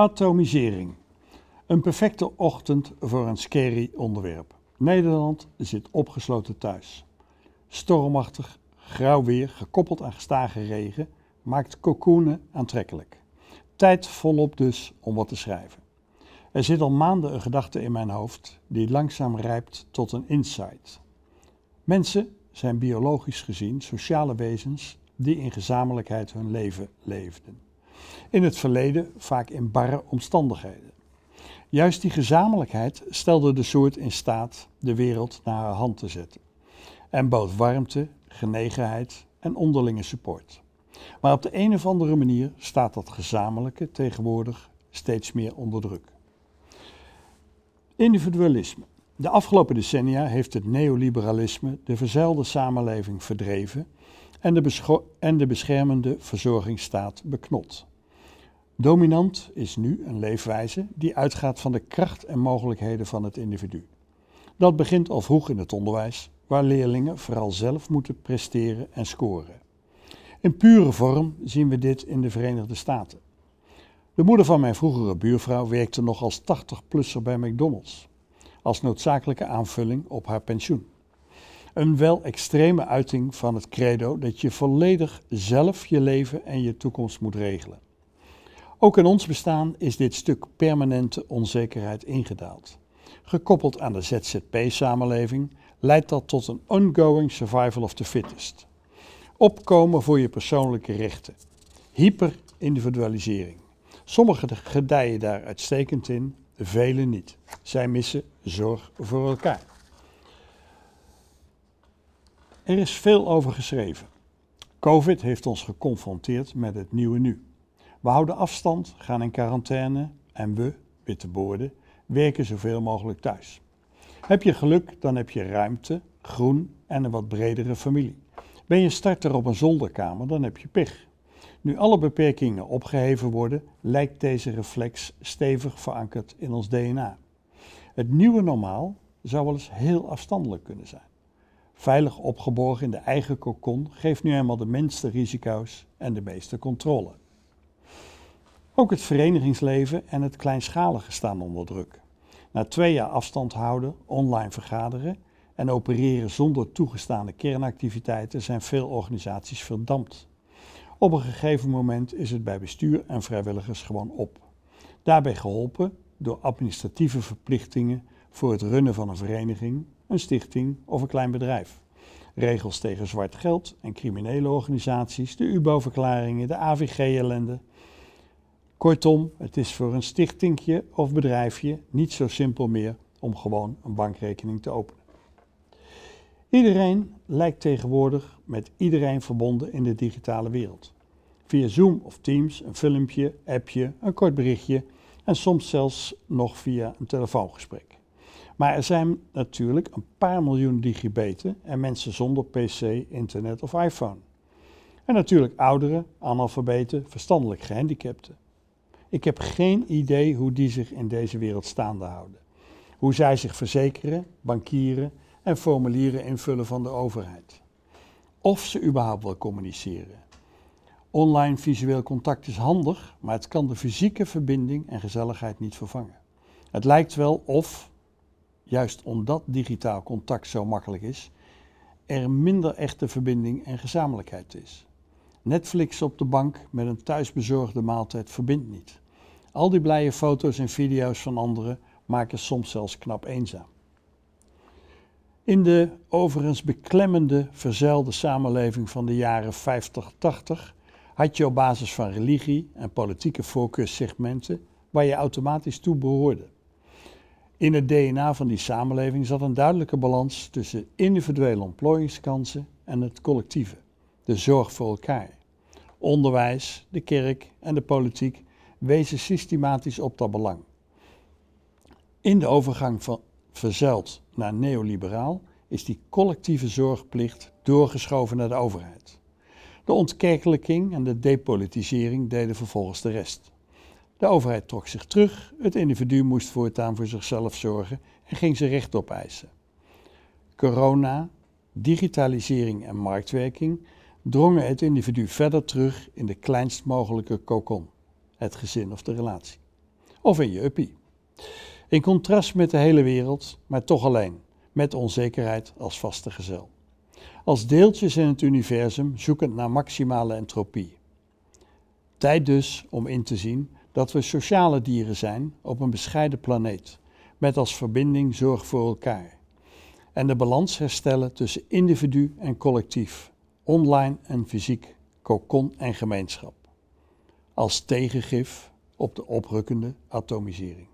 Atomisering. Een perfecte ochtend voor een scary onderwerp. Nederland zit opgesloten thuis. Stormachtig, grauw weer, gekoppeld aan gestage regen, maakt cocoenen aantrekkelijk. Tijd volop dus om wat te schrijven. Er zit al maanden een gedachte in mijn hoofd die langzaam rijpt tot een insight. Mensen zijn biologisch gezien sociale wezens die in gezamenlijkheid hun leven leefden. In het verleden vaak in barre omstandigheden. Juist die gezamenlijkheid stelde de soort in staat de wereld naar haar hand te zetten en bood warmte, genegenheid en onderlinge support. Maar op de een of andere manier staat dat gezamenlijke tegenwoordig steeds meer onder druk. Individualisme. De afgelopen decennia heeft het neoliberalisme de verzuilde samenleving verdreven en de, en de beschermende verzorgingsstaat beknot. Dominant is nu een leefwijze die uitgaat van de kracht en mogelijkheden van het individu. Dat begint al vroeg in het onderwijs, waar leerlingen vooral zelf moeten presteren en scoren. In pure vorm zien we dit in de Verenigde Staten. De moeder van mijn vroegere buurvrouw werkte nog als 80-plusser bij McDonald's, als noodzakelijke aanvulling op haar pensioen. Een wel extreme uiting van het credo dat je volledig zelf je leven en je toekomst moet regelen. Ook in ons bestaan is dit stuk permanente onzekerheid ingedaald. Gekoppeld aan de ZZP-samenleving leidt dat tot een ongoing survival of the fittest. Opkomen voor je persoonlijke rechten. Hyperindividualisering. Sommigen gedijen daar uitstekend in, velen niet. Zij missen zorg voor elkaar. Er is veel over geschreven. COVID heeft ons geconfronteerd met het nieuwe nu. We houden afstand, gaan in quarantaine en we, witte boorden, werken zoveel mogelijk thuis. Heb je geluk, dan heb je ruimte, groen en een wat bredere familie. Ben je starter op een zolderkamer, dan heb je pech. Nu alle beperkingen opgeheven worden, lijkt deze reflex stevig verankerd in ons DNA. Het nieuwe normaal zou wel eens heel afstandelijk kunnen zijn. Veilig opgeborgen in de eigen kokon geeft nu eenmaal de minste risico's en de meeste controle. Ook het verenigingsleven en het kleinschalige staan onder druk. Na twee jaar afstand houden, online vergaderen en opereren zonder toegestane kernactiviteiten zijn veel organisaties verdampt. Op een gegeven moment is het bij bestuur en vrijwilligers gewoon op. Daarbij geholpen door administratieve verplichtingen voor het runnen van een vereniging, een stichting of een klein bedrijf. Regels tegen zwart geld en criminele organisaties, de UBO-verklaringen, de AVG-ellende. Kortom, het is voor een stichtingje of bedrijfje niet zo simpel meer om gewoon een bankrekening te openen. Iedereen lijkt tegenwoordig met iedereen verbonden in de digitale wereld. Via Zoom of Teams, een filmpje, appje, een kort berichtje en soms zelfs nog via een telefoongesprek. Maar er zijn natuurlijk een paar miljoen digibeten en mensen zonder PC, internet of iPhone. En natuurlijk ouderen, analfabeten, verstandelijk gehandicapten. Ik heb geen idee hoe die zich in deze wereld staande houden. Hoe zij zich verzekeren, bankieren en formulieren invullen van de overheid. Of ze überhaupt wel communiceren. Online visueel contact is handig, maar het kan de fysieke verbinding en gezelligheid niet vervangen. Het lijkt wel of, juist omdat digitaal contact zo makkelijk is, er minder echte verbinding en gezamenlijkheid is. Netflix op de bank met een thuisbezorgde maaltijd verbindt niet. Al die blije foto's en video's van anderen maken soms zelfs knap eenzaam. In de overigens beklemmende, verzeilde samenleving van de jaren 50-80 had je op basis van religie en politieke voorkeurssegmenten waar je automatisch toe behoorde. In het DNA van die samenleving zat een duidelijke balans tussen individuele ontplooiingskansen en het collectieve, de zorg voor elkaar. Onderwijs, de kerk en de politiek wezen systematisch op dat belang. In de overgang van verzuild naar neoliberaal is die collectieve zorgplicht doorgeschoven naar de overheid. De ontkerkelijking en de depolitisering deden vervolgens de rest. De overheid trok zich terug, het individu moest voortaan voor zichzelf zorgen en ging zijn recht opeisen. Corona, digitalisering en marktwerking drongen het individu verder terug in de kleinst mogelijke kokon, het gezin of de relatie. of in je uppie. In contrast met de hele wereld, maar toch alleen, met onzekerheid als vaste gezel. Als deeltjes in het universum zoekend naar maximale entropie. Tijd dus om in te zien dat we sociale dieren zijn op een bescheiden planeet, met als verbinding zorg voor elkaar. En de balans herstellen tussen individu en collectief, online en fysiek, kokon en gemeenschap. Als tegengif op de oprukkende atomisering.